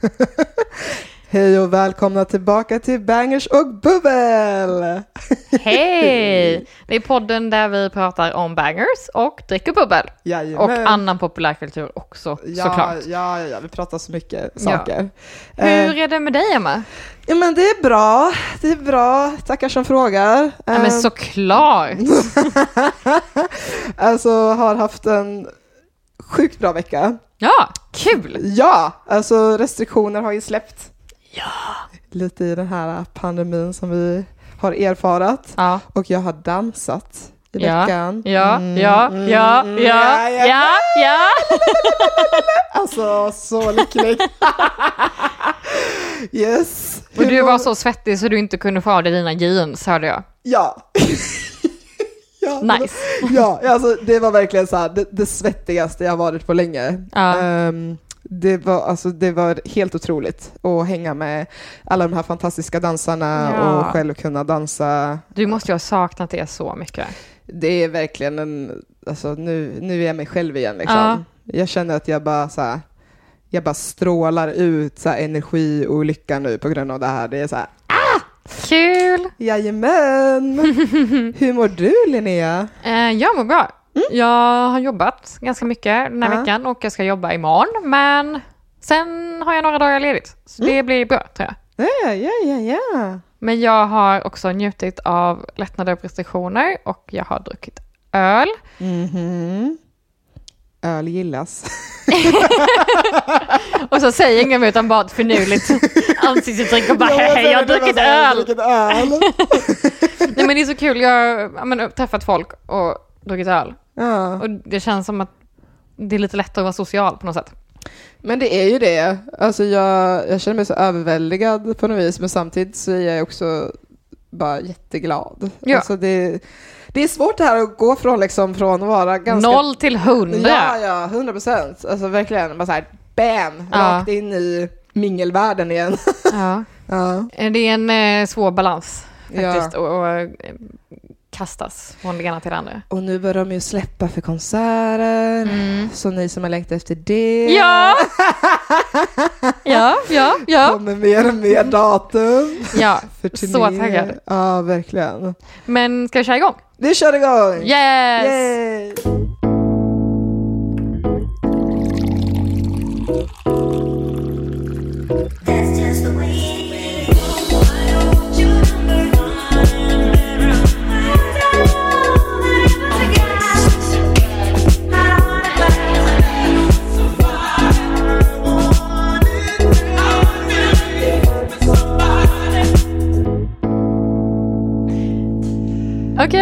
Hej och välkomna tillbaka till Bangers och Bubbel! Hej! Det är podden där vi pratar om bangers och dricker bubbel. Jajamän. Och annan populärkultur också ja, såklart. Ja, ja, ja, vi pratar så mycket Ja. saker. Hur Eh, är det med dig Emma? ja, men det är bra, det är bra. Tackar som frågar. Ja, Eh, men såklart! Alltså har haft en sjukt bra vecka. Ja, kul! Ja, alltså restriktioner har ju släppt. Ja. Lite i den här pandemin som vi har erfarat. Ja, Och jag har dansat i Ja, veckan. ja, Mm, ja, mm, ja, mm, ja, ja, ja. Alltså, så lycklig. yes. Och du var så svettig så du inte kunde få av dig dina jeans hörde jag. Ja. Ja Nice. Ja, alltså det var verkligen så här, det, det svettigaste jag varit på länge. Ja. Ehm, det, var, alltså, det var helt otroligt att hänga med alla de här fantastiska dansarna Ja. och själv kunna dansa. Du måste ju ha saknat det så mycket. Det är verkligen en, alltså nu, nu är jag mig själv igen liksom. Ja. Jag känner att jag bara så här, jag bara strålar ut så här, energi och lycka nu på grund av det här. Det är så här, Kul! jajamän! Hur mår du Linnea? Eh, jag mår bra. Jag har jobbat ganska mycket den här Ja. veckan och jag ska jobba imorgon. Men sen har jag några dagar ledigt. Så det blir bra tror jag. Ja, ja, ja, ja. Men jag har också njutit av lättnader och restriktioner och jag har druckit öl. Mhm. Öl gillas. Och så säger ingen mer utan bara ett finurligt ansiktsuttryck och bara hej, jag har druckit öl. öl. Nej men det är så kul, jag har träffat folk och druckit öl. ja. Och det känns som att det är lite lättare att vara social på något sätt. Men det är ju det. Alltså jag, jag känner mig så överväldigad på något vis, men samtidigt så är jag också bara jätteglad. Ja. Alltså det, det är svårt det här att gå från, liksom, från att vara ganska... Noll till hundra. Ja, ja, hundra procent. Alltså verkligen, bara så här, bam, Ja. rakt in i mingelvärlden igen. Ja. ja. Det är en eh, svår balans Ja. faktiskt att att, eh, kastas från det ena till det andra. Och nu börjar de ju släppa för konserter, så ni som har längtat efter det. Ja! ja, ja, ja. kommer mer och mer datum Ja, för så taggad. Ja, verkligen. Men ska vi köra igång? Vi kör igång! Yes! Yay!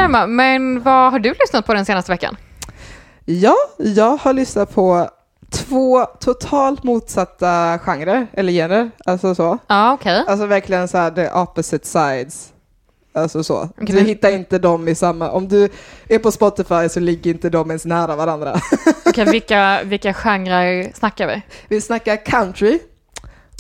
Emma, men vad har du lyssnat på den senaste veckan? Ja, jag har lyssnat på två totalt motsatta genrer, eller genrer, alltså så. Ja, okej. Alltså verkligen så här the opposite sides. Alltså så. Du men- hittar inte dem i samma, om du är på Spotify så ligger inte de ens nära varandra. Okej, vilka, vilka genrer snackar vi? Vi snackar country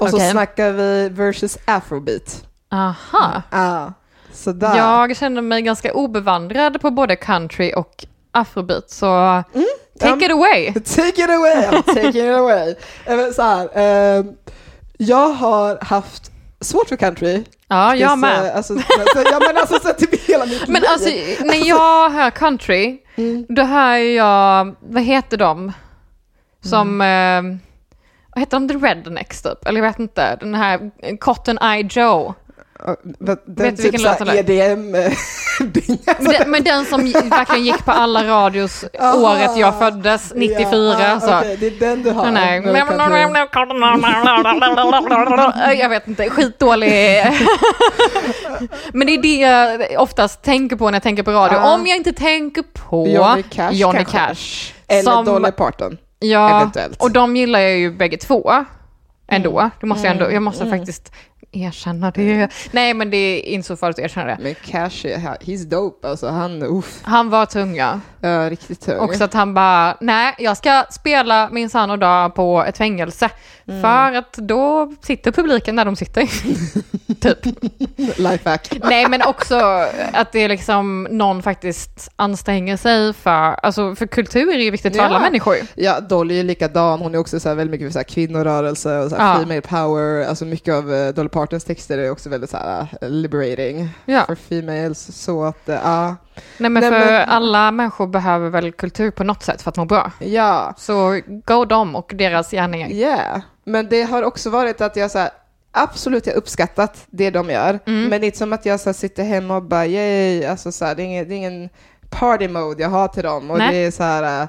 och så Okej. snackar vi versus afrobeat. Aha. Ah, sådär. Jag känner mig ganska obevandrad på både country och afrobeat, så take um, it away. Take it away, I'm taking it away. Eh, Så här, ehm, jag har haft svårt för country. Ja, jag Så, med. Alltså, ja, men alltså sett till hela mitt Men liv. alltså, när jag hör country, Mm. då hör jag, vad heter de? Som, Mm. eh, vad heter de, The Rednecks typ? Eller jag vet inte, den här Cotton Eye Joe. Den Vet du typ vilken låt EDM eh, dinga. Men den, men den som verkligen gick på alla radios Aha. året jag föddes, 94. Ja, ah, så. okej, det är den du har. Kommer till- Jag vet inte, skitdålig. Men det är det jag oftast tänker på när jag tänker på radio. Ja. Om jag inte tänker på Johnny Cash Johnny. Cash. Eller som- Dolly Parton. Ja, eventuellt. och de gillar jag ju bägge två. Ändå. Det måste jag ändå, jag måste Mm. faktiskt erkänna det. Nej, men det är inte så farligt att erkänna det. Men Cash, he's dope alltså. Han, uff, Han var tung, ja. ja, riktigt tung. Också att han bara, nej, jag ska spela min sann och dag på ett fängelse. Mm. För att då sitter publiken där de sitter. typ. Lifehack. Nej, men också att det är liksom någon faktiskt anstränger sig för, alltså för kultur är ju viktigt för Ja. alla människor. Ja, Dolly är likadan. Hon är också så här väldigt mycket för så här kvinnorörelse och så här Ja. female power. Alltså mycket av eh, Dolly Partons texter är också väldigt så här eh, liberating Ja. för females. Så att, ja. Nej, men Nej, för men- alla människor behöver väl kultur på något sätt för att må bra. Ja, Så go dem och deras gärningar. yeah. Men det har också varit att jag så här, absolut jag uppskattat det de gör. Mm. Men det är inte som att jag så här, sitter hemma och bara yay, alltså så här, det, är ingen, det är ingen party mode jag har till dem. Och Nej. det är så här, eh,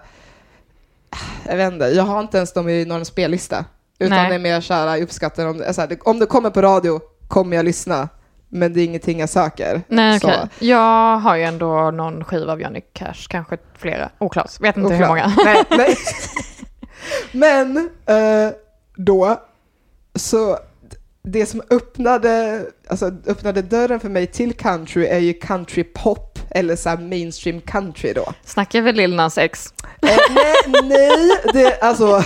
jag vet inte, jag har inte ens dem i någon spellista. Utan Nej. det är mer så här, jag uppskattar om det, så här, det, om det kommer på radio kommer jag lyssna. Men det är ingenting jag söker. Nej, okej. Jag har ju ändå någon skiva av Johnny Cash, kanske flera. Oklart, vet inte hur Oklart. många. Nej, nej. Men eh, då, så det som öppnade, alltså, öppnade dörren för mig till country är ju country pop eller så här mainstream country då. Snackar vi Lil Nas X? Eh, nej, nej, det, alltså.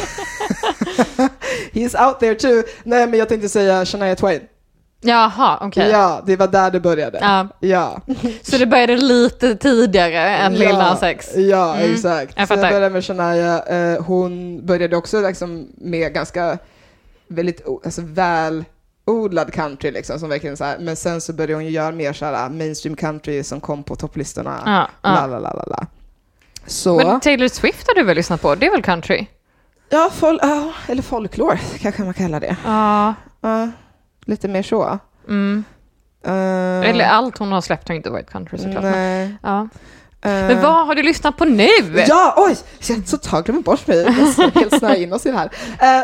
He's out there too. Nej, men jag tänkte säga Shania Twain. Jaha, okej. Ja, det var där det började. Ja. Ja. Så det började lite tidigare än Lil Nas X? Ja, Mm, exakt. jag Så jag fattar. började med Shania. Eh, hon började också liksom med ganska väldigt alltså, välodlad country, liksom, som verkligen så här. men sen så började hon ju göra mer så här uh, mainstream country som kom på topplistorna. Ja, La, ja. la, la, la, la. Så, Men Taylor Swift har du väl lyssnat på? Det är väl country? ja, fol- ja, eller folklore kanske man kallar det. Ja. Ja, lite mer så. Mm. Eh, Eller allt hon har släppt har inte varit country såklart. Nej. ja. Eh, men vad har du lyssnat på nu? Ja, oj! Jag så tag glömmer bort mig. Jag helt snöa in oss i det här.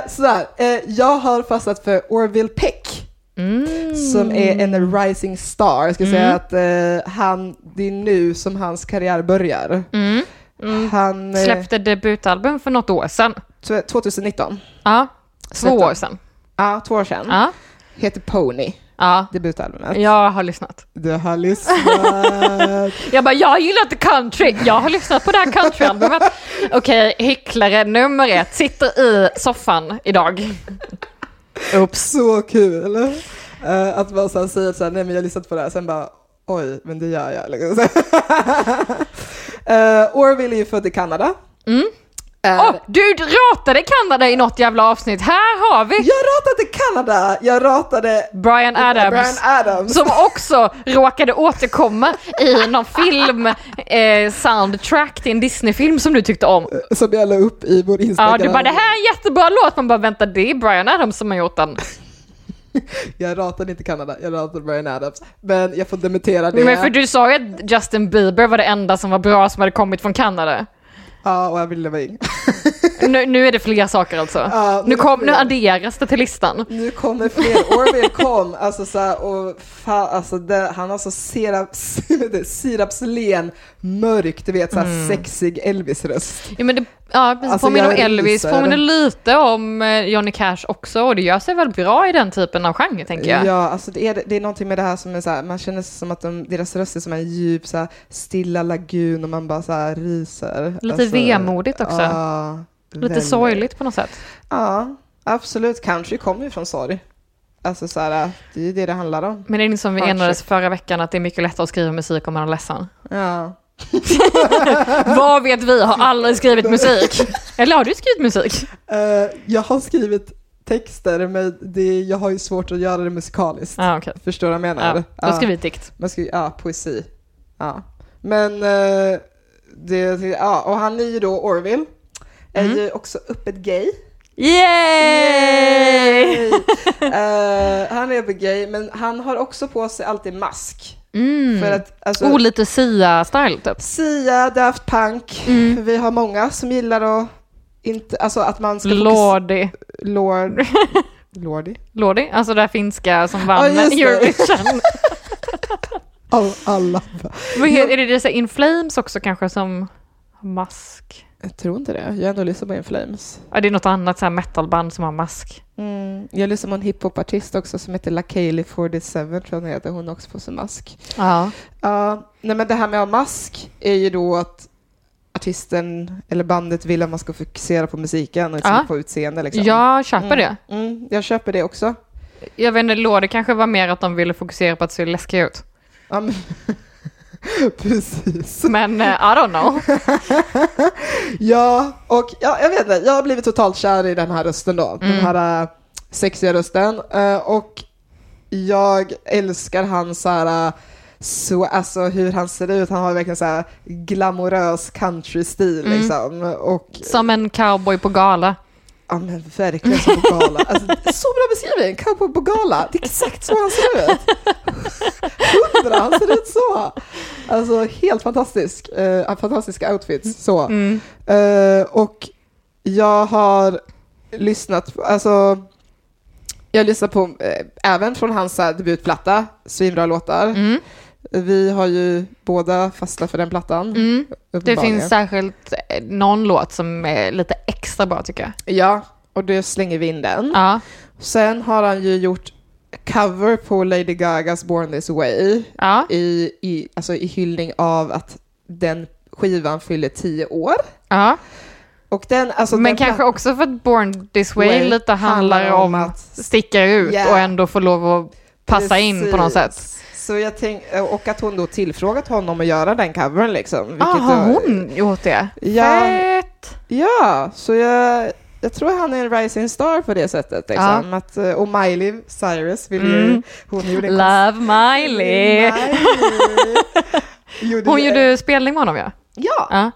Uh, sådär, eh, jag har fastnat för Orville Peck. Mm. Som är en rising star. Jag ska säga Mm. att eh, han, det är nu som hans karriär börjar. Mm. Mm. Han, eh, Släppte debutalbum för något år sedan. tw- 2019. Ja, två år sedan. Ja, två år sedan. Ja, Heter Pony, ja. debutalbumet. Jag har lyssnat. Du har lyssnat. Jag bara, jag gillar inte country. Jag har lyssnat på det här countryalbumet. Okej, hycklare nummer ett sitter i soffan idag. Oops. så kul! Eh, att man så här säger så här, nej men jag har lyssnat på det här, sen bara oj, men det gör jag. Uh, Orville är ju född i Kanada. Mm. Åh, du ratade Kanada i något jävla avsnitt. Här har vi Jag ratade Kanada, jag ratade Brian Adams. Brian Adams. Som också råkade återkomma i någon film, eh, soundtrack till en Disney-film som du tyckte om. som jag la upp i vår Instagram. Ja, du bara det här är en jättebra låt, man bara vänta det är Brian Adams som har gjort den. Jag ratade inte Kanada, jag ratade Brian Adams. Men jag får dementera det. Men för du sa ju att Justin Bieber var det enda som var bra som hade kommit från Kanada. Ja, och jag ville vara in. Nu, nu är det fler saker alltså. Ja, nu, kom, fler. nu adderas det till listan. Nu kommer fler. Orville kom, alltså så här, och fa, alltså det, han har så siraps, sirapslen, mörk, du vet så här Mm. sexig Elvis-röst. Ja, men det, ja, precis, Alltså, påminner om Elvis, påminner lite om eh, Johnny Cash också och det gör sig väl bra i den typen av genre tänker jag. Ja, alltså det är, det är någonting med det här som är så här, man känner som att de, deras röst är som en djup så här, stilla lagun och man bara så här ryser. Lite alltså, vemodigt också. Ja, Lite väldigt. sorgligt på något sätt. Ja, absolut. Country kommer ju från sorg. Alltså så här, det är ju det det handlar om. Men det är inte som vi enades förra veckan att det är mycket lättare att skriva musik om man är ledsen. Ja. Vad vet vi? Har aldrig skrivit musik. Eller har du skrivit musik? Eh, jag har skrivit texter, men det, jag har ju svårt att göra det musikaliskt. Ja, okej. Förstår du vad jag menar? Ja, då skriver vi dikt. Man ska, ja, poesi. Ja. Men, eh, det, ja, och han är ju då Orville. Är Mm. ju också öppet gay. Yay! Eh, han är öppet gay, men han har också på sig alltid mask. Mm. För att, alltså, oh, lite Sia-style typ. Sia, Daft Punk, Mm. vi har många som gillar att inte, alltså att man ska Lordi. Lord, Lordi? Lordi, alltså det här finska som Ja, vann det. Eurovision. All, alla. Vad heter, är det dessa In Flames också kanske som mask? Jag tror inte det. Jag har ändå lyssnat på In Flames. Ja, det är något annat så här metalband som har mask. Mm. Jag lyssnar på en hiphopartist också som heter Lakaylee 47, tror jag hon heter. Hon också på sig mask. Ja. Ja, nej men det här med att ha mask är ju då att artisten eller bandet vill att man ska fokusera på musiken och inte Ja. på utseende. Liksom. Jag köper det. Mm, jag köper det också. Jag vet inte, låg det kanske var mer att de ville fokusera på att se läskiga ut. Ja, men... Precis. Men eh, I don't know. Ja, och ja, jag vet inte, jag har blivit totalt kär i den här rösten då. Den Mm. här äh, sexiga rösten. Äh, och jag älskar hans så här, så, alltså hur han ser ut. Han har verkligen så här glamorös country-stil Mm. liksom. Och Som en cowboy på gala. ja men verkligen som på gala. Alltså, så bra beskrivning, cowboy på gala. Det är exakt så han ser ut. Hundra, han ser ut så. Alltså helt fantastisk. Uh, fantastiska outfits. Så. Mm. Eh, och jag har lyssnat på, alltså, jag har lyssnat på, eh, även från hans debutplatta, svinbra låtar. Mm. Vi har ju båda fastnat för den plattan. Mm. Det finns särskilt eh, någon låt som är lite extra bra tycker jag. Ja, och det slänger vi in den. Ja. Sen har han ju gjort cover på Lady Gagas Born This Way Ja. i, i, alltså i hyllning av att den skivan fyller tio år. ja. Och den, alltså Men den kanske också för att Born This Way Way lite handlar om om att- sticka ut Ja. och ändå få lov att passa in på något Precis. sätt. Så jag tänk, och att hon då tillfrågat honom att göra den covern liksom. Ah, har hon gjort det? Ja. Fett! Ja, så jag, jag tror han är en rising star på det sättet. Liksom. Att, eh, och Miley Cyrus vill ju, Mm. hon gjorde Love Miley! Miley. Gjorde Hon ju- gjorde spelning med honom ja. Ja, ja.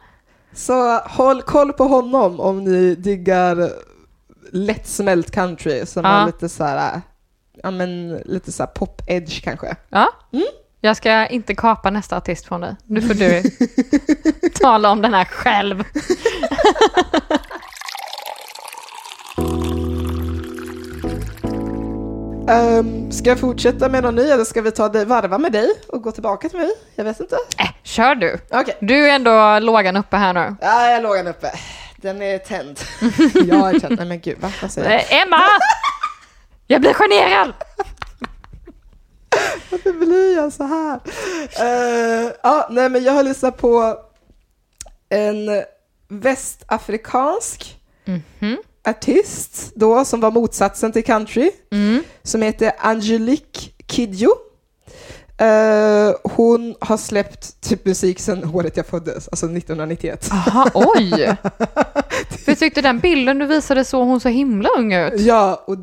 så håll koll på honom om ni diggar lättsmält country som Ja. är lite så här, ja men lite så här pop-edge kanske. ja. Mm. Jag ska inte kapa nästa artist från dig. Nu får du tala om den här själv. Um, ska jag fortsätta med någon ny eller ska vi ta dig, varva med dig och gå tillbaka till mig? Jag vet inte. Äh, kör du. Okej. Du är ändå lågan uppe här nu. Ja, jag låg den uppe. Den är tänd. jag är tänd. Nej men gud, va? vad säger jag? Eh, Emma! Jag blir generad! Varför blir jag så här? Eh, ja, nej men jag har lyssnat på en västafrikansk Mhm. Artist då som var motsatsen till country Mm. som heter Angelique Kidjo. Eh, hon har släppt typ musik sedan året jag föddes, alltså 1991. Aha, oj! För jag tyckte den bilden du visade såg hon så himla ung ut. Ja, och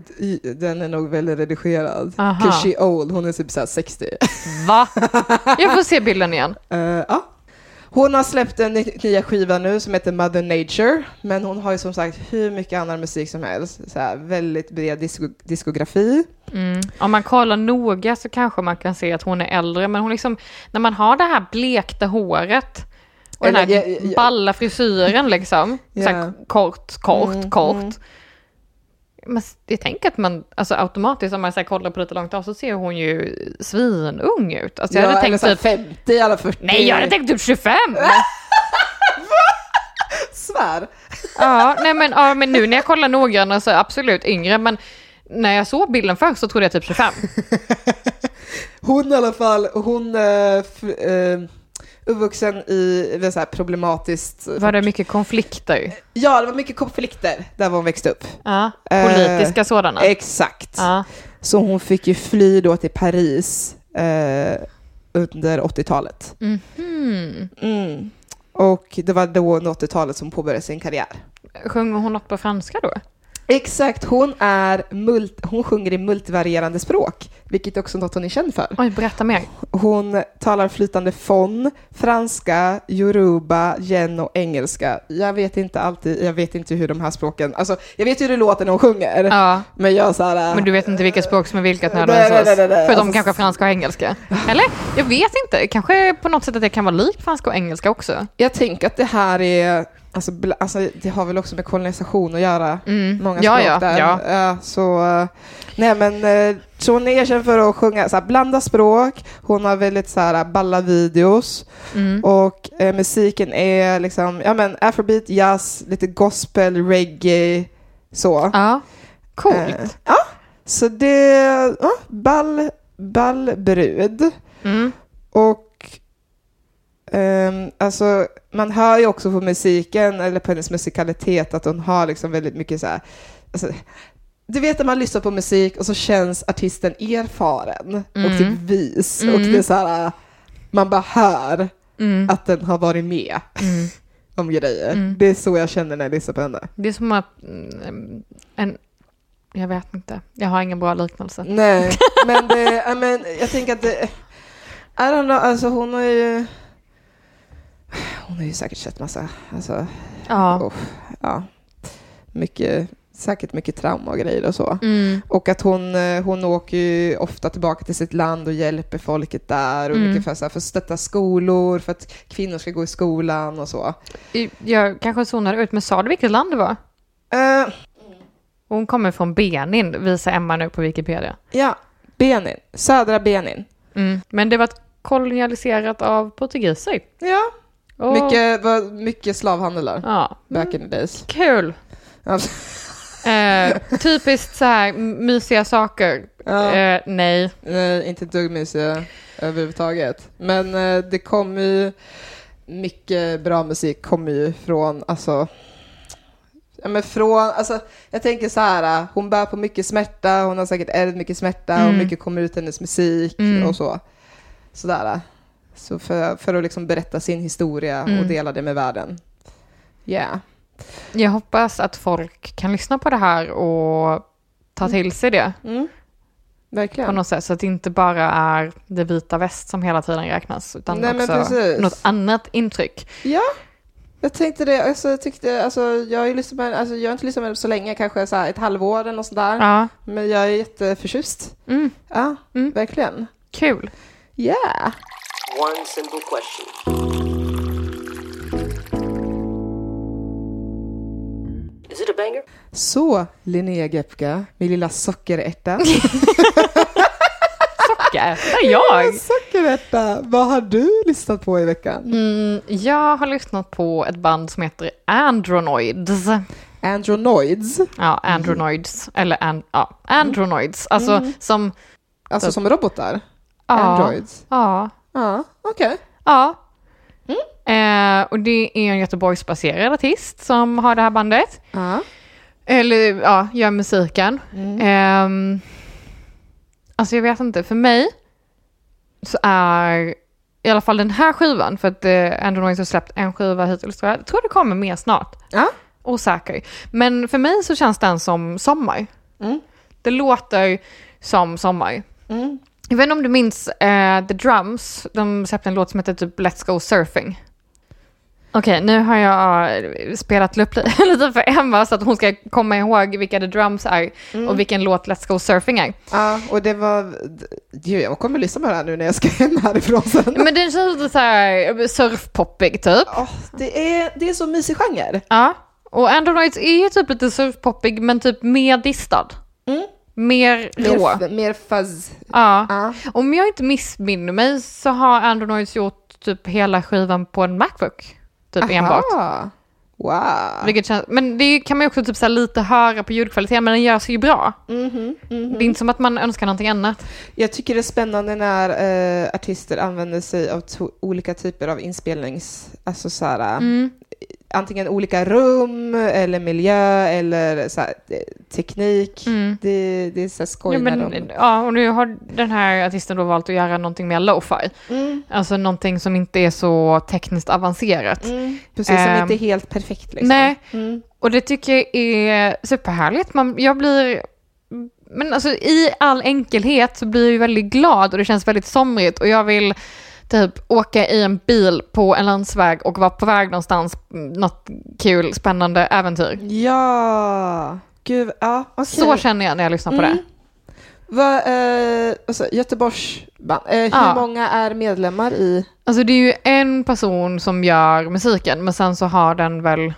den är nog väldigt redigerad. Aha. 'Cause she old, hon är typ såhär 60. Va? Jag får se bilden igen. Eh, ja. Hon har släppt en ny- nya skiva nu som heter Mother Nature, men hon har ju som sagt hur mycket annan musik som helst. Så här, väldigt bred disko- diskografi. Mm. Om man kollar noga så kanske man kan se att hon är äldre, men hon liksom, när man har det här blekta håret och den här ja, ja, ja. balla frisyren liksom, så Ja. här kort, kort, Mm, kort. mm. Men jag tänker att man, alltså automatiskt om man så här kollar på lite långt av så ser hon ju svinung ut. Alltså jag ja, hade eller tänkt här typ, 50 eller 40. nej jag hade tänkt typ 25! Svär. ja, nej men, ja, men nu när jag kollar noggrannare så absolut yngre, men när jag såg bilden först så trodde jag typ 25. Hon i alla fall, hon är uh, uppvuxen i ett så här problematiskt... Var det mycket konflikter? Ja, det var mycket konflikter där hon växte upp. Ja, Eh, politiska sådana. Exakt. Ja. Så hon fick ju fly då till Paris eh, under 80-talet. Mhm. Mm. Och det var då under 80-talet som hon påbörjade sin karriär. Sjunger hon något på franska då? Exakt, hon, är mult, hon sjunger i multivarierande språk, vilket är också något hon är känd för. Oj, berätta mer. Hon talar flytande fon, franska, yoruba, yen och engelska. Jag vet inte alltid, jag vet inte hur de här språken, alltså jag vet hur det låter när hon sjunger, Ja, men jag så här, men du vet inte vilka språk som är vilket Nej, nej, nödvändigtvis? nej, nej. För de Alltså- kanske franska och engelska? Eller? Jag vet inte. Kanske på något sätt att det kan vara likt franska och engelska också. jag tänker att det här är, Alltså, alltså, det har väl också med kolonisation att göra. Mm. Många ja, språk ja, där. ja. Ja, så, eh, nej men, eh, så hon är erkänd för att sjunga så här, blanda språk. Hon har väldigt så här, balla videos. Mm. Och eh, musiken är liksom, ja men afrobeat, jazz, lite gospel, reggae, så. ja. Coolt. Eh, ja, så det, ja, ball, ball brud. Mm. Och ehm, alltså, man hör ju också på musiken, eller på hennes musikalitet, att hon har liksom väldigt mycket så här, alltså, du vet när man lyssnar på musik och så känns artisten erfaren och Mm. typ vis. Och Mm. det är så här, man bara hör Mm. att den har varit med Mm. om grejer. Mm. Det är så jag känner när jag lyssnar på henne. Det är som att mm, en... Jag vet inte. Jag har ingen bra liknelse. Nej, men, det, ja, men jag tänker att det, I don't know, alltså hon har ju hon har ju säkert sett massa, alltså, Ja. oh, ja, mycket, säkert mycket trauma och grejer och så. Mm. Och att hon, eh, hon åker ju ofta tillbaka till sitt land och hjälper folket där och Mm. mycket för, så här, för att stötta skolor, för att kvinnor ska gå i skolan och så. Jag kanske zonade ut, men sa du vilket land det var? Eh, Hon kommer från Benin, visar Emma nu på Wikipedia. ja, Benin, södra Benin. Mm. Men det var kolonialiserat av portugiser. Ja, Och- mycket, mycket slavhandel där, Ja, back in the days. kul. Ja. Eh, typiskt så här mysiga saker. Ja. Eh, nej. Nej, inte ett dugg mysiga överhuvudtaget. Men eh, det kommer ju, mycket bra musik kommer ju från, alltså, ja men från, alltså, jag tänker så här, eh, hon bär på mycket smärta, hon har säkert ärvt mycket smärta och Mm. mycket kommer ut hennes musik Mm. och så. Sådär. Så för, för att liksom berätta sin historia och Mm. dela det med världen. Yeah. Jag hoppas att folk kan lyssna på det här och ta till sig det Mm. på Verkligen. något sätt. Så att det inte bara är det vita väst som hela tiden räknas, utan Nej, också något annat intryck. Ja, jag tänkte det. Alltså, jag, tyckte, alltså, jag, har lyssnat med, alltså, jag har inte lyssnat med det så länge, kanske så ett halvår eller något sånt där. Ja, Men jag är jätteförtjust. mm, Ja, Mm. verkligen. kul. Yeah. One simple question. Is it a banger? Så, Linnea Gepka, min lilla sockerärta. Socker, det är jag. sockerärta, vad har du lyssnat på i veckan? Mm, jag har lyssnat på ett band som heter Andronoids. Andronoids, Ja, Andronoids. Eller and, ja, Andronoids. Alltså som... alltså som robotar? Ja, Androids? Ja. Ja, okej. Ja. Eh, och det är en Göteborgsbaserad artist som har det här bandet. Ja. Eller ja, gör musiken. Mm. Ehm, alltså jag vet inte, för mig så är i alla fall den här skivan, för att eh, Andronoids har släppt en skiva hittills tror jag. Jag tror det kommer mer snart. Ja. Osäker. Men för mig så känns den som sommar. Mm. Det låter som sommar. Mm. Jag vet inte om du minns eh, The Drums, de släppte en låt som heter typ Let's Go Surfing. Okej, nu har jag eh, spelat upp li- lite för Emma så att hon ska komma ihåg vilka The Drums är Mm. och vilken låt Let's Go Surfing är. Ja, och det var... Gud, jag kommer lyssna på det här nu när jag ska hem härifrån sen. Men den känns lite så här surfpoppig typ. Åh, det, är, det är så mysig genre. Ja, och Androids är ju typ lite surfpoppig men typ mer distad. Mm. Mer rå. Mer, mer fuzz. Ja. Ja. Om jag inte missminner mig så har Androids gjort typ hela skivan på en Macbook. Typ enbart. Aha. Wow. Vilket känns, men det kan man ju också typ så lite höra på ljudkvaliteten, men den gör sig ju bra. Mhm, mhm. Det är inte som att man önskar någonting annat. Jag tycker det är spännande när eh, artister använder sig av olika typer av inspelnings... Alltså så här, Mm. Antingen olika rum eller miljö eller så här, eh, teknik. Mm. Det, det är så skoj Ja, när men, de... ja, och nu har den här artisten då valt att göra någonting mer lo-fi. Mm, Alltså någonting som inte är så tekniskt avancerat. mm. Precis, som Ehm, inte är helt perfekt liksom. Nej, Mm. och det tycker jag är superhärligt. Man, jag blir... Men alltså i all enkelhet så blir jag väldigt glad och det känns väldigt somrigt och jag vill typ åka i en bil på en landsväg och vara på väg någonstans, något kul, spännande äventyr. Ja, gud, ja, okej. Så känner jag när jag lyssnar på Mm. det. Vad, eh, alltså, Göteborgs band. Eh, hur Ja. många är medlemmar i? Alltså det är ju en person som gör musiken, men sen så har den väl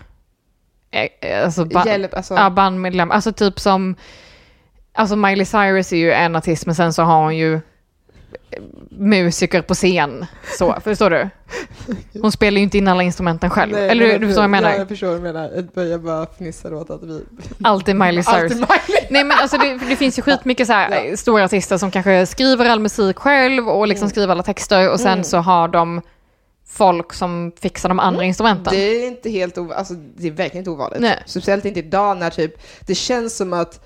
eh, alltså, ba- Hjälp, alltså. ja, bandmedlem. Alltså typ som, alltså Miley Cyrus är ju en artist men sen så har hon ju eh, musiker på scen. Så, förstår du? Hon spelar ju inte in alla instrumenten själv. Nej, Eller du förstår vad jag menar? Ja, jag förstår vad du menar. Jag bara fnissa åt att vi... Alltid Miley Cyrus. Alltid Miley. Nej men alltså det, det finns ju skitmycket så här Ja. stora artister som kanske skriver all musik själv och liksom Mm. skriver alla texter och sen Mm. så har de folk som fixar de andra instrumenten. Det är inte helt ovanligt, alltså det är verkligen inte ovanligt. Speciellt inte idag när typ, det känns som att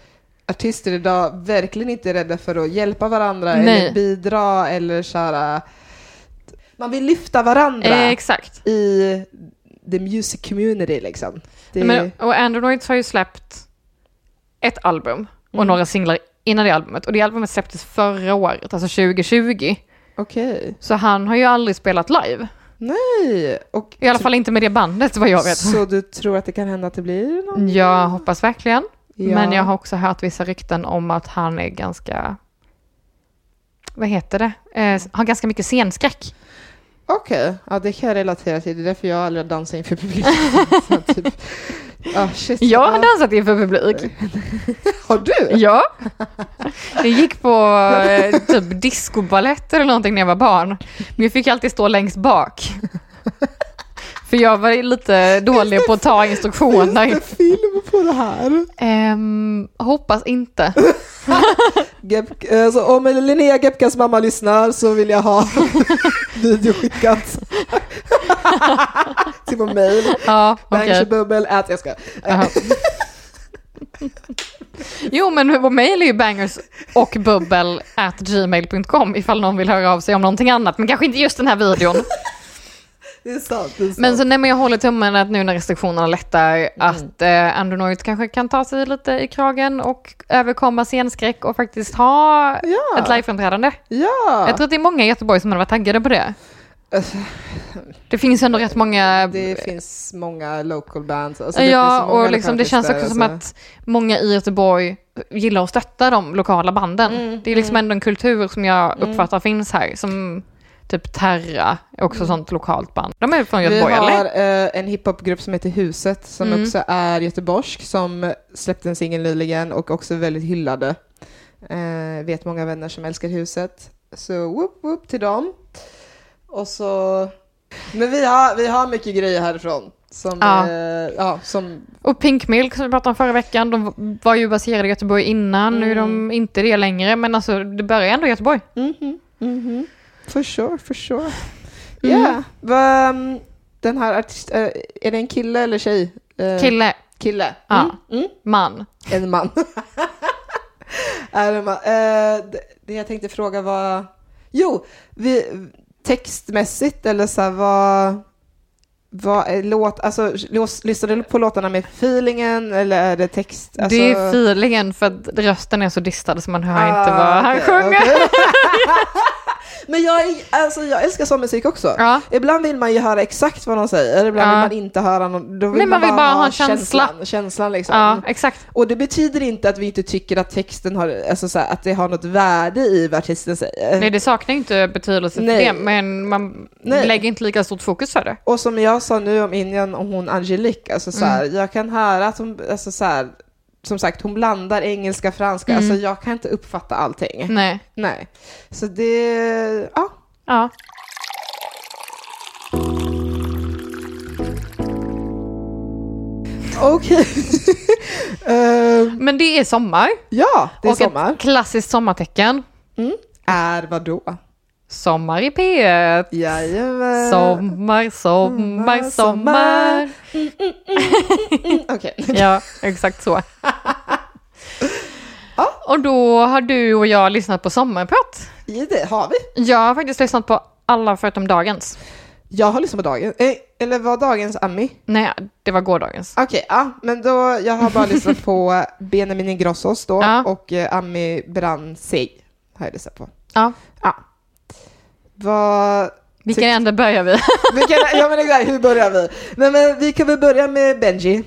artister idag verkligen inte är rädda för att hjälpa varandra Nej. eller bidra eller äh, Man vill lyfta varandra Eh, exakt. i the music community liksom. Det, Men, och Androids har ju släppt ett album och Mm. några singlar innan det albumet. Och det albumet släpptes förra året, alltså 2020. Okej. Så han har ju aldrig spelat live. Nej. Och I alla fall inte med det bandet vad jag vet. Så du tror att det kan hända att det blir någon? Jag hoppas verkligen. Ja. Men jag har också hört vissa rykten om att han är ganska, vad heter det, eh, har ganska mycket scenskräck. Okej, ja det kan jag relatera till. Det är därför jag aldrig har dansat inför publik. Typ, ah, shit. Jag har dansat inför publik. Har du? Ja. Jag gick på eh, typ discobalett eller någonting när jag var barn. Men jag fick alltid stå längst bak. För jag var lite dålig på att ta Finns instruktioner. det film på det här? Ehm, hoppas inte. Gep, alltså, om Linnea Gepkas mamma lyssnar så vill jag ha video skickat till vår mail. Ja. Bangersububbel, ät, jag ska. Jo, men vår mejl är ju bangers och bubbel at gmail.com ifall någon vill höra av sig om någonting annat, men kanske inte just den här videon. Det är sant. Det är sant. Men så nej, men jag håller tummen att nu när restriktionerna lättar att eh, Andronoid kanske kan ta sig lite i kragen och överkomma scenskräck och faktiskt ha ja. ett liveframträdande. Ja. Jag tror att det är många i Göteborg som hade varit taggade på det. Det finns ändå rätt många... Det finns många local bands. Alltså, ja, och liksom, det känns också som alltså. att många i Göteborg gillar att stötta de lokala banden. Mm, det är liksom mm. ändå en kultur som jag Mm. uppfattar finns här, som typ Terra, också sånt lokalt band. De är från Vi Göteborg, har eller? eh, en hiphopgrupp som heter Huset som Mm. också är göteborgsk som släppte en singel nyligen och också väldigt hyllade. Eh, vet många vänner som älskar Huset. Så whoop whoop till dem. Och så... Men vi har, vi har mycket grejer härifrån. Som, Ja. eh, ja, som Och Pink Milk som vi pratade om förra veckan, de var ju baserade i Göteborg innan, nu är de Mm. inte det längre, men alltså det börjar ändå i Göteborg. Mhm, mhm. For sure, for sure. Mm. Yeah. Va, um, den här artist, eh, är det en kille eller tjej? Eh, Kille, Kille. Ja. Mm, mm. man. En man. är en man. Eh, det, det jag tänkte fråga var... Jo, vi, textmässigt eller så här, vad... Vad är låt, alltså, lyssnar du på låtarna med feelingen eller är det text? Alltså, Det är feelingen för att rösten är så distad så man hör Ah, inte vad han okej, sjunger. okej. Men jag, är, alltså, jag älskar sån musik också. Ja. Ibland vill man ju höra exakt vad de säger, ibland Ja. vill man inte höra någon. Då vill Nej, man vill bara ha en känsla. känslan, känslan liksom. ja, exakt. Och det betyder inte att vi inte tycker att texten har, alltså så här, att det har något värde i vad artisten säger. Nej, det saknar inte betydelse för Nej. det, men man Nej. lägger inte lika stort fokus för det. Och som jag sa nu om Indien, om hon Angelique, alltså så här, Mm. jag kan höra att hon, alltså så här, som sagt, hon blandar engelska, franska, Mm. alltså jag kan inte uppfatta allting. Nej. Nej. Så det, ja. Ja. Okej. Ehm, Men det är sommar. ja, det är och sommar. ett klassiskt sommartecken. Mm. Är vad då? Sommar i P1. Jajamän. Sommar, sommar, sommar. Mm, Okej. Ja, exakt så. Ja. Och då har du och jag lyssnat på sommarprat. Ja, det har vi. Jag har faktiskt lyssnat på alla förutom dagens. Jag har lyssnat på dagen. Eh, eller var dagens Ami? Nej, det var gårdagens. Okej, ja, men då, jag har bara lyssnat på Benjamin Ingrossos då Ja. och eh, Ami Brandseg har jag lyssnat på. Ja. Ja. Vad... Vilken ände börjar vi? Vi kan, ja men exakt, hur börjar vi? Nej men vi kan väl börja med Benji.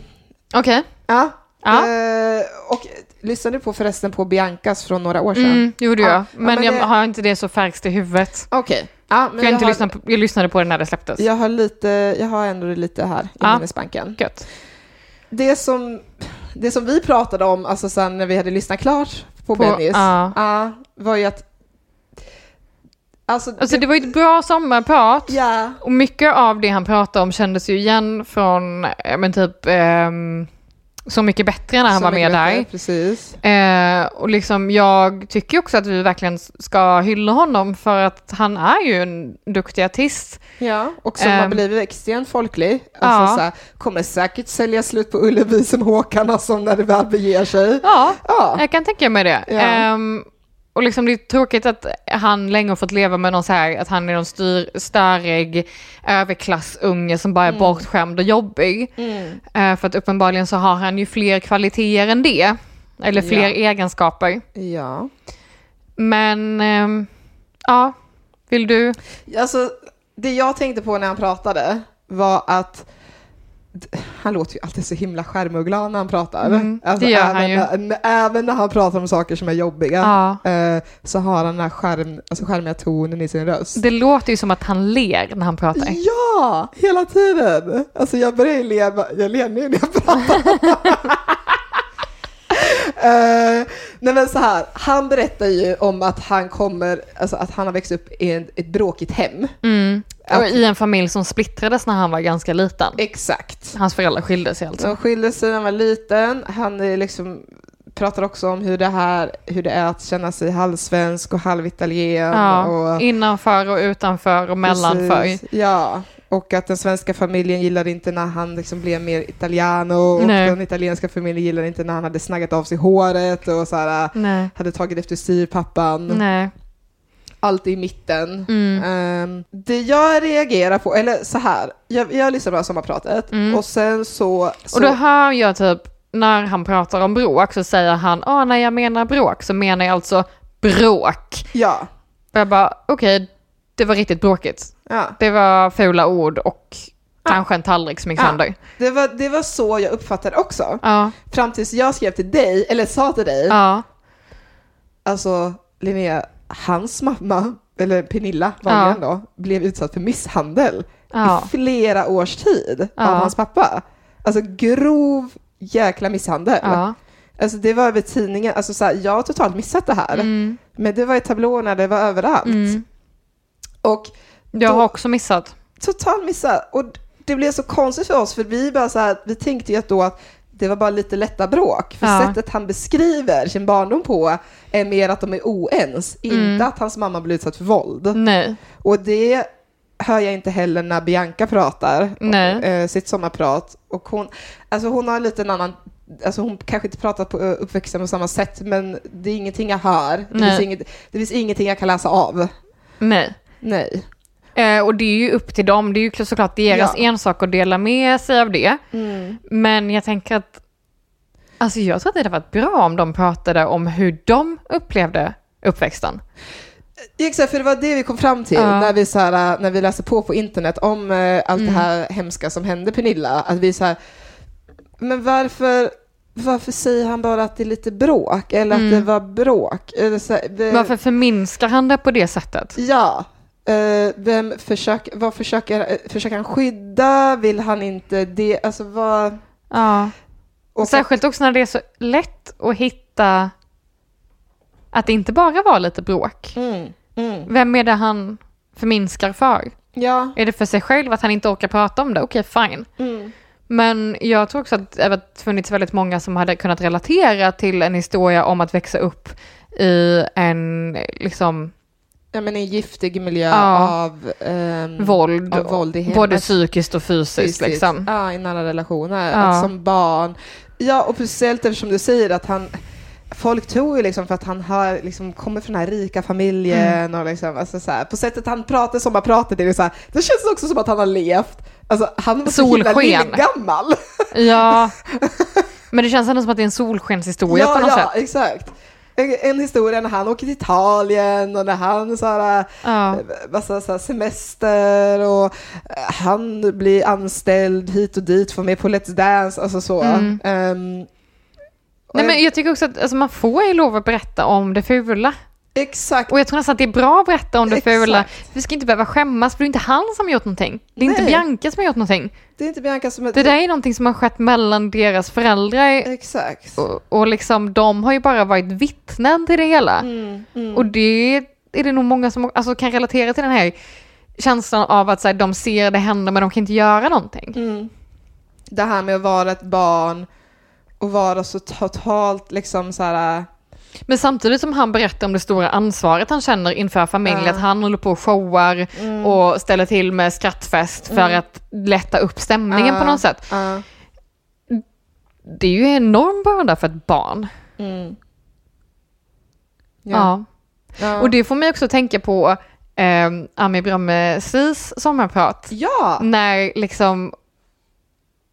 Okej. Ja. Ja. Eh, och lyssnade du på förresten på Biancas från några år sedan? Mm, gjorde Ja. jag. Ja, Men, men jag det- har inte det så färskt i huvudet. Okej. Ja, För men jag, har inte har, lyssnat på, jag lyssnade på det när det släpptes. jag har lite, jag har ändå det lite här i Ja. minnesbanken. Gött. det som, det som vi pratade om, alltså sen när vi hade lyssnat klart på, På- Bennys, ja. ja, var ju att... Alltså, Alltså det var ju ett bra sommarprat. Ja, Och mycket av det han pratade om kändes ju igen från, eh, men typ, ehm, Så mycket bättre när han så var med mycket där. bättre, Precis. Eh, och liksom jag tycker också att vi verkligen ska hylla honom för att han är ju en duktig artist. Ja, och som har Ehm. blivit extremt folklig. Ja. Alltså, så här, kommer säkert sälja slut på Ullevi som Håkan som när det väl beger sig. Ja, Ja, jag kan tänka mig det. Ja. Och liksom det är tråkigt att han länge har fått leva med någon så här, att han är någon styr, störig överklassunge som bara är bortskämd och jobbig. mm. Eh, för att uppenbarligen så har han ju fler kvaliteter än det. Eller fler Ja. egenskaper. ja. Men, ehm, ja, vill du? Alltså, det jag tänkte på när han pratade var att han låter ju alltid så himla skärmig och glad när han pratar. Mm, det alltså, gör även, han ju. När, även när han pratar om saker som är jobbiga Ja. eh, så har han den här skärm, alltså skärmiga tonen i sin röst. Det låter ju som att han ler när han pratar. Ja, hela tiden! Alltså jag börjar ju le, jag ler nu när jag pratar. Eh, nej men så här, han berättar ju om att han kommer, alltså att han har växt upp i en, ett bråkigt hem. Mm. Att- I en familj som splittrades när han var ganska liten. Exakt. Hans föräldrar skilde sig alltså. De skilde sig när han var liten. Han är liksom, pratar också om hur det, här, hur det är att känna sig halvsvensk och halvitalien. Ja, och, innanför och utanför och mellanför. Precis, Ja, och att den svenska familjen gillade inte när han liksom blev mer italiano och den italienska familjen gillade inte när han hade snaggat av sig håret och så här, Nej. hade tagit efter styrpappan. Nej. Allt i mitten. Mm. Ehm, det jag reagerar på, eller så här, jag, jag lyssnar på sommarpratet Mm. och sen så... så Och då hör jag typ, när han pratar om bråk så säger han, ah, när jag menar bråk så menar jag alltså bråk. ja, Och jag bara, okej, det var riktigt bråkigt. ja. Det var fula ord och kanske en tallrik som gick Ja. sönder. Det, var, det var så jag uppfattade också. Ja, Fram tills jag skrev till dig, eller sa till dig, ja, alltså Linnea, hans mamma, eller Pernilla vanligen då, blev utsatt för misshandel ja. i flera års tid Ja. av hans pappa. Alltså grov jäkla misshandel. ja. Alltså det var över tidningen, alltså så här, jag har totalt missat det här. Mm, Men det var i tablåerna, det var överallt. mm. Och Jag Då- har också missat. totalt missat. Och det blev så konstigt för oss, för vi bara så här, vi tänkte ju att då att det var bara lite lätta bråk. För Ja. sättet han beskriver sin barndom på är mer att de är oens, Mm. inte att hans mamma blir utsatt för våld. Nej. Och det hör jag inte heller när Bianca pratar, Nej. eh, sitt sommarprat. Och hon, alltså hon har lite en annan, alltså hon kanske inte pratar på eh, uppväxten på samma sätt, men det är ingenting jag hör. Det Nej. finns, inget, det finns ingenting jag kan läsa av. Nej. Nej. Eh, och det är ju upp till dem, det är ju såklart deras Ja. ensak att dela med sig av det. Mm. Men jag tänker att, alltså jag tror att det hade varit bra om de pratade om hur de upplevde uppväxten. Exakt, för det var det vi kom fram till Ja. när, vi så här, när vi läste på på internet om eh, allt Mm. det här hemska som hände Pernilla. Att vi så här, men varför, varför säger han bara att det är lite bråk? Eller Mm. att det var bråk? Eller så, här, det, Varför förminskar han det på det sättet? Ja. Eh, vem försöker, vad försöker, eh, försöker han skydda? Vill han inte det? Alltså vad... Ja. Och Särskilt också när det är så lätt att hitta att det inte bara var lite bråk. Mm, mm, Vem är det han förminskar för? ja. Är det för sig själv att han inte orkar prata om det? Okej, fine. Mm, Men jag tror också att det har funnits väldigt många som hade kunnat relatera till en historia om att växa upp i en liksom ja, men en giftig miljö Ja. av ehm, våld, av våld i hemmet. både psykiskt och fysiskt, Fysiskt. liksom. Ja, i nära relationer. Ja. Att som barn. Ja, och speciellt eftersom du säger att han Folk tror ju liksom för att han har liksom kommer från den här rika familjen Mm. och liksom, alltså så här, på sättet han pratar som han pratar, det, är så här, det känns också som att han har levt, alltså han var så himla Solsken. gammal. Ja, men det känns ändå som att det är en solskenshistoria på ja, något ja, sätt. exakt. En, en historia när han åker till Italien och när han så här, Ja. massa så här semester och eh, han blir anställd hit och dit, får med på Let's Dance, alltså så. Mm. Och Nej, men jag tycker också att alltså, man får ju lov att berätta om det fula Exakt. Och jag tror nästan att det är bra att berätta om det för Exakt. Ulla. Vi ska inte behöva skämmas för det är inte han som har gjort någonting. Det är inte Nej. Bianca som har gjort någonting. Det är inte Bianca som är... Det där är någonting som har skett mellan deras föräldrar Exakt. och, och liksom de har ju bara varit vittnen till det hela. Mm, mm. Och det är det nog många som alltså, kan relatera till den här känslan av att så här, de ser det hända men de kan inte göra någonting. Mm. Det här med att vara ett barn och vara så totalt liksom så här... Men samtidigt som han berättar om det stora ansvaret han känner inför familjen, Ja. att han håller på och showar Mm. och ställer till med skrattfest för Mm. att lätta upp stämningen Ja. på något sätt. Ja. Det är ju en enorm börda för ett barn. Mm. Ja. Och det får mig också tänka på eh, Ami Brömmesis sommarprat. ja. När liksom,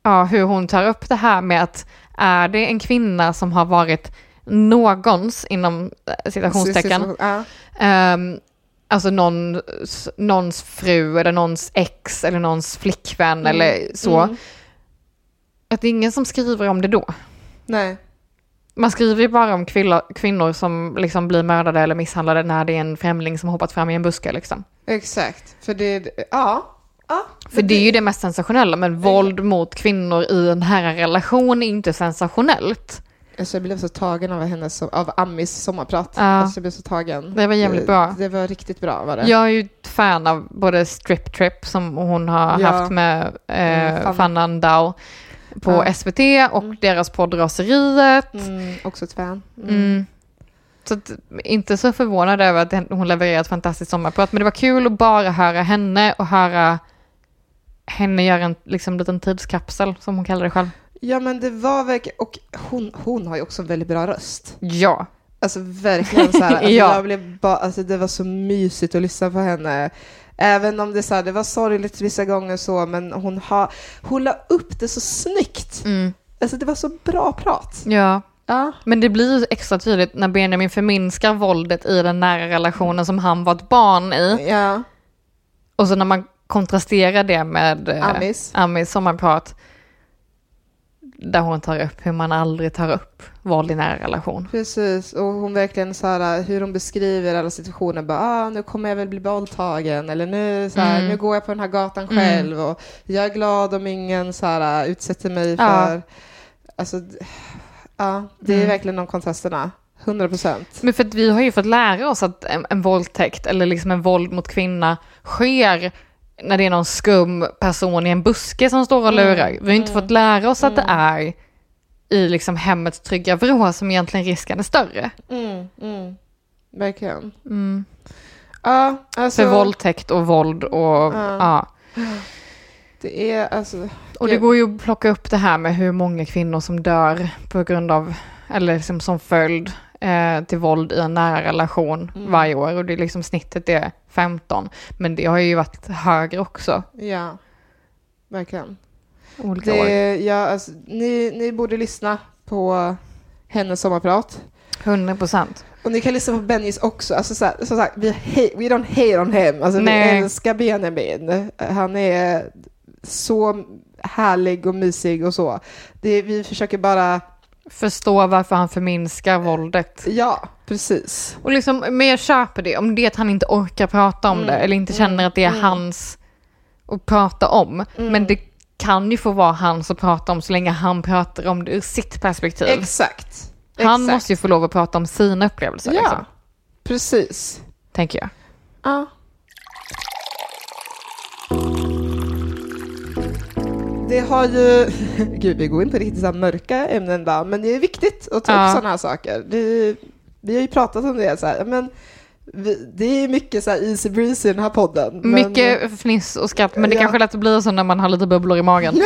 ja, hur hon tar upp det här med att är det en kvinna som har varit någons, inom eh, citationstecken, Ja. ehm, alltså någons, någons fru eller någons ex eller någons flickvän eller så, Mm. att det är ingen som skriver om det då. Nej. Man skriver ju bara om kvinnor, kvinnor som liksom blir mördade eller misshandlade när det är en främling som hoppat fram i en buske. Liksom. Exakt. För det... Ja. ja. För det är ju det mest sensationella, men våld mot kvinnor i en här relation är inte sensationellt. Alltså jag blev så tagen av hennes, av Amis sommarprat. Ja. Alltså jag blev så tagen. Det var jävligt bra. Det var riktigt bra var det. Jag är ju fan av både Strip Trip som hon har Ja. haft med eh, Mm, Fan- Fanna Andau på Ja. SVT och deras podd Raseriet. Mm, också ett fan. Mm. Mm. Så att, inte så förvånad över att hon levererar ett fantastiskt sommarprat, men det var kul att bara höra henne och höra henne göra en liksom, liten tidskapsel, som hon kallar det själv. Ja men det var verkligen, och hon, hon har ju också en väldigt bra röst. Ja. Alltså verkligen så här, alltså, Ja. jag blev bara, alltså det var så mysigt att lyssna på henne. Även om det, så här, det var sorgligt vissa gånger så, men hon, har, hon la upp det så snyggt. Mm. Alltså det var så bra prat. Ja. Ja. Men det blir ju extra tydligt när Benjamin förminskar våldet i den nära relationen som han var ett barn i. Ja. Och så när man kontrasterar det med eh, Amis. Amis sommarprat. Där hon tar upp hur man aldrig tar upp våld i nära relation. Precis, och hon verkligen så här, hur hon beskriver alla situationer, bara ah, nu kommer jag väl bli våldtagen, eller nu, så här, Mm. nu går jag på den här gatan Mm. själv, och jag är glad om ingen så här, utsätter mig Ja. för... Alltså, d- ja, det är Mm. verkligen de kontrasterna. 100 procent. Men för att vi har ju fått lära oss att en, en våldtäkt eller liksom en våld mot kvinna sker när det är någon skum person i en buske som står och lurar. Vi har inte fått lära oss att det är i liksom hemmets trygga vrå som egentligen risken är större. Mm, mm. Verkligen. Mm. Ja, alltså... För våldtäkt och våld och Ja. ja. Det är alltså... Och det går ju att plocka upp det här med hur många kvinnor som dör på grund av, eller liksom som följd eh, till våld i en nära relation Mm. varje år. Och det är liksom snittet är 15. Men det har ju varit högre också Ja, verkligen. olika år. Det, ja, alltså, ni, ni borde lyssna på hennes sommarprat. 100 procent. Och ni kan lyssna på Bennys också. Alltså, så här, som sagt, vi hate, we don't hate on him. Alltså, vi älskar Benjamin. Han är så härlig och mysig och så. Det, vi försöker bara... Förstå varför han förminskar våldet. Ja, precis. Och liksom, men jag köper det, om det är att han inte orkar prata om Mm, det eller inte känner mm, att det är mm. hans att prata om. Mm. Men det kan ju få vara hans att prata om så länge han pratar om det ur sitt perspektiv. Exakt. Han Exakt. måste ju få lov att prata om sina upplevelser, Ja, liksom, precis. tänker jag. Ja. Det har ju... Gud, vi går in på riktigt så mörka ämnen då, men det är viktigt att ta Ja. upp sådana här saker. Det, vi har ju pratat om det, så här, men vi, det är mycket så här easy breezy i den här podden. Men, Mycket fniss och skratt, men det Ja. kanske lätt att bli så när man har lite bubblor i magen.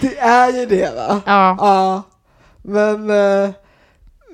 Det är ju det va? Ja, Ja, men eh,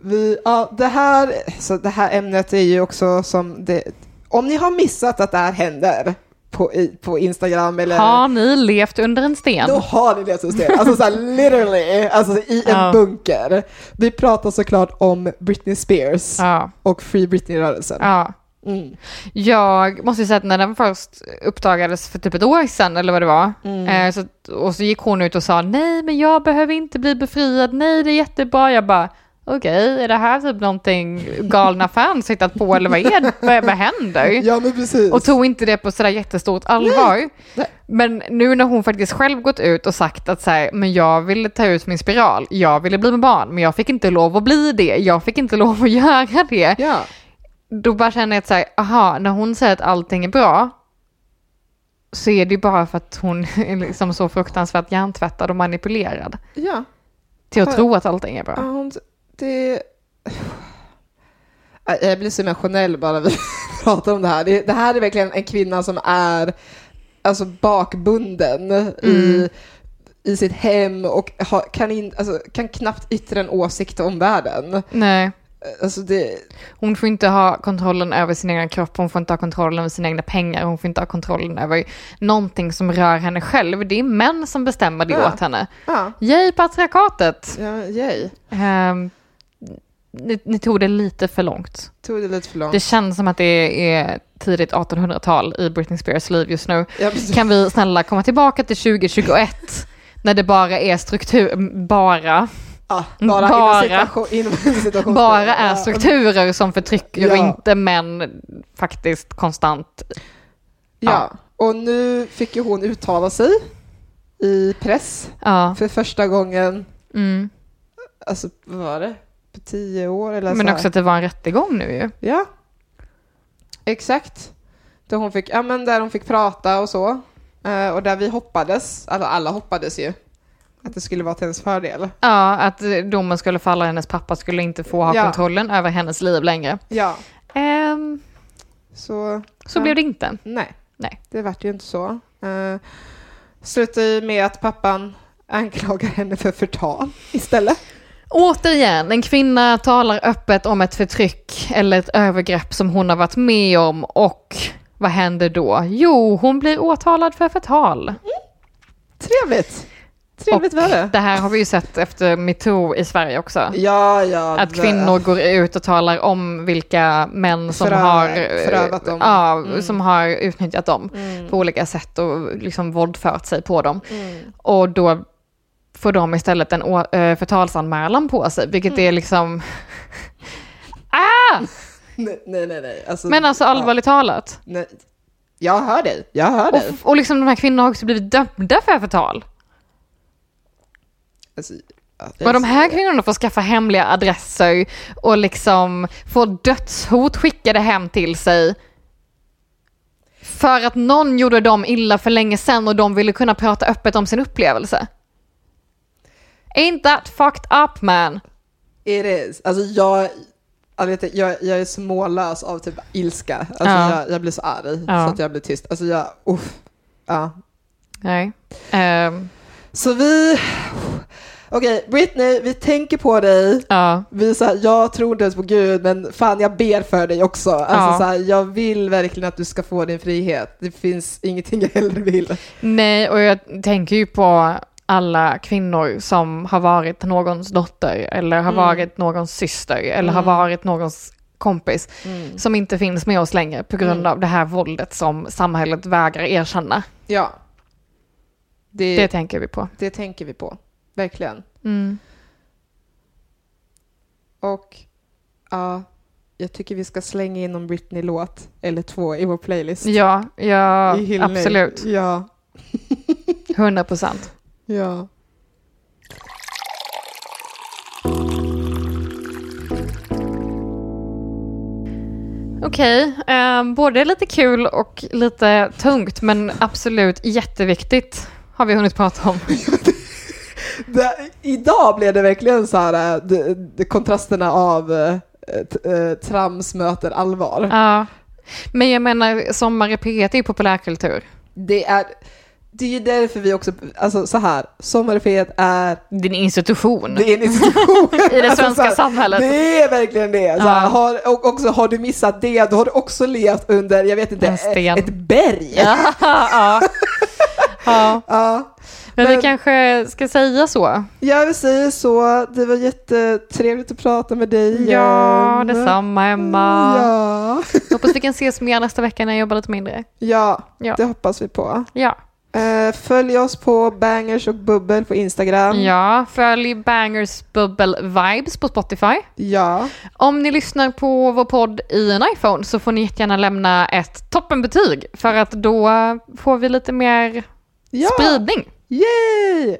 vi, ja, det här, så det här ämnet är ju också som det, om ni har missat att det här händer på, i, på Instagram eller har ni levt under en sten? Då har ni läst system. Alltså så här, literally, alltså i en Ja. bunker. Vi pratar såklart om Britney Spears Ja, och Free Britney-rörelsen. ja. Mm. Jag måste ju säga att när den först uppdagades för typ ett år sedan eller vad det var, Mm. eh, så, och så gick hon ut och sa nej men jag behöver inte bli befriad, nej det är jättebra. Jag bara okej, är det här typ någonting galna fans hittat på eller vad är det? Vad, vad händer? Ja, men precis. Och tog inte det på sådär jättestort allvar. Nej. Men nu när hon faktiskt själv gått ut och sagt att så här, men jag ville ta ut min spiral, jag ville bli med barn, men jag fick inte lov att bli det, jag fick inte lov att göra det. Ja, Då bara känner jag att så här, aha, när hon säger att allting är bra, så är det ju bara för att hon är liksom så fruktansvärt hjärntvättad och manipulerad ja. till att Ja. tro att allting är ja bra. hon, det... Äh, Jag blir så emotionell bara vi pratar om det här. Det, det här är verkligen en kvinna som är alltså bakbunden i, Mm. i sitt hem och ha, kan, in, alltså, kan knappt yttra en åsikt om världen. Nej, Alltså det, hon får inte ha kontrollen över sin egen kropp, hon får inte ha kontrollen över sina egna pengar, hon får inte ha kontrollen över någonting som rör henne själv. Det är män som bestämmer det Ja. åt henne. ja, Yay patriarkatet! ja, yay. Ehm, ni, ni tog det lite för långt. Tog det lite för långt. Det känns som att det är tidigt 1800-tal i Britney Spears liv just nu. Ja. Kan vi snälla komma tillbaka till 2021 när det bara är struktur, bara, ja, bara, bara. Situation, situation, bara är Ja, strukturer som förtrycker och Ja. inte män faktiskt konstant. Ja, och nu fick ju hon uttala sig i press Ja, för första gången, mm. alltså vad var det? På tio år eller men så också att det var en rättegång nu ju. Ja, exakt. Där hon fick, ja men där hon fick prata och så. Eh, och där vi hoppades, alltså alla hoppades ju, att det skulle vara till hennes fördel. Ja, att domen skulle falla, hennes pappa skulle inte få ha Ja. kontrollen över hennes liv längre. Ja, Ehm, så... så ja. blev det inte. Nej, Nej. det vart ju inte så. Uh, slutade ju med att pappan anklagar henne för förtal istället. Återigen, en kvinna talar öppet om ett förtryck eller ett övergrepp som hon har varit med om och vad händer då? Jo, hon blir åtalad för förtal. Trevligt! Trevligt var det. Det här har vi ju sett efter metoo i Sverige också. Ja, ja. Att kvinnor går ut och talar om vilka män som Förö- har, förövat dem. Ja, Mm. som har utnyttjat dem Mm. på olika sätt och liksom våldfört sig på dem. Mm. Och då får de istället en eh, förtalsanmälan på sig, vilket Mm. är liksom... ah! Nej, nej, nej. Alltså, Men alltså allvarligt talat. Ja, nej. Jag hör dig. Jag hör Och, dig. och liksom de här kvinnorna har också blivit dömda för förtal. Alltså, ja, Och de här kvinnorna får skaffa hemliga adresser och liksom få dödshot skickade hem till sig. För att någon gjorde dem illa för länge sedan och de ville kunna prata öppet om sin upplevelse. Ain't that fucked up man? It is. Alltså jag, jag, vet, jag, jag är så mållös av typ ilska. Alltså Ja. jag, jag blir så arg Ja. så att jag blir tyst. Alltså jag, uff. Ja. Nej. Ehm, Så vi, okej Britney, vi tänker på dig. ja. Vi så här, jag tror inte ens på Gud, men fan jag ber för dig också. Alltså, Ja. så här, jag vill verkligen att du ska få din frihet. Det finns ingenting jag hellre vill. Nej, och jag tänker ju på alla kvinnor som har varit någons dotter eller har Mm. varit någons syster eller har Mm. varit någons kompis som inte finns med oss längre på grund Mm. av det här våldet som samhället vägrar erkänna. Ja. Det, Det det, tänker vi på. tänker vi på. Verkligen. Mm. Och ja, jag tycker vi ska slänga in någon Britney-låt eller två i vår playlist. Ja, ja absolut. Ja. 100 procent. Ja. Okej, eh, både lite kul och lite tungt men absolut jätteviktigt har vi hunnit prata om. Det, idag blev det verkligen så här, de, de, kontrasterna av t- äh, trams möter allvar. Ja. Men jag menar, Sommar i P1 är ju populärkultur. Det är, det är ju därför vi också, alltså så här, Sommar i P1 är, Det är en institution det är en institution. i det Alltså, svenska så här, samhället. Det är verkligen det. Så här, Ja. har, och också har du missat det, då har du också levt under, jag vet inte, sten. ett berg. Ja, ja. ja. Ja. Men, Men- vi kanske ska säga så. Jag vill säga så, det var jättetrevligt att prata med dig igen. Ja, detsamma Emma. Ja. Hoppas vi kan ses mer nästa vecka när jag jobbar lite mindre. Ja, Ja. det hoppas vi på. Ja. Eh, följ oss på Bangers och Bubbel på Instagram. Ja, följ Bangers Bubble Vibes på Spotify. Ja. Om ni lyssnar på vår podd i en iPhone så får ni jättegärna lämna ett toppenbetyg för att då får vi lite mer ja. spridning. Yay!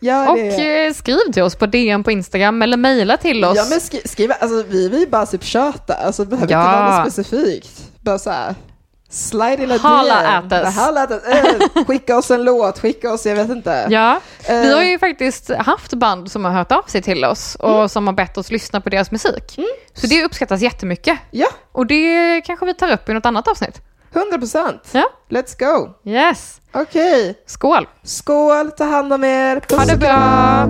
Gör Och det. eh, skriv till oss på DM på Instagram eller mejla till oss. Ja men skri skriva, alltså vi vill bara typ köta, alltså det behöver Ja. inte vara något specifikt. Bara så här, slide Hala us. Hala at us. Eh, skicka oss en låt, skicka oss, jag vet inte. Ja, Eh, vi har ju faktiskt haft band som har hört av sig till oss och Mm. som har bett oss lyssna på deras musik. Så det uppskattas jättemycket. Ja, Och det kanske vi tar upp i något annat avsnitt. 100 procent. Ja, Let's go. yes. Okej, Skål! skål, ta hand om er. Puss Ha det bra!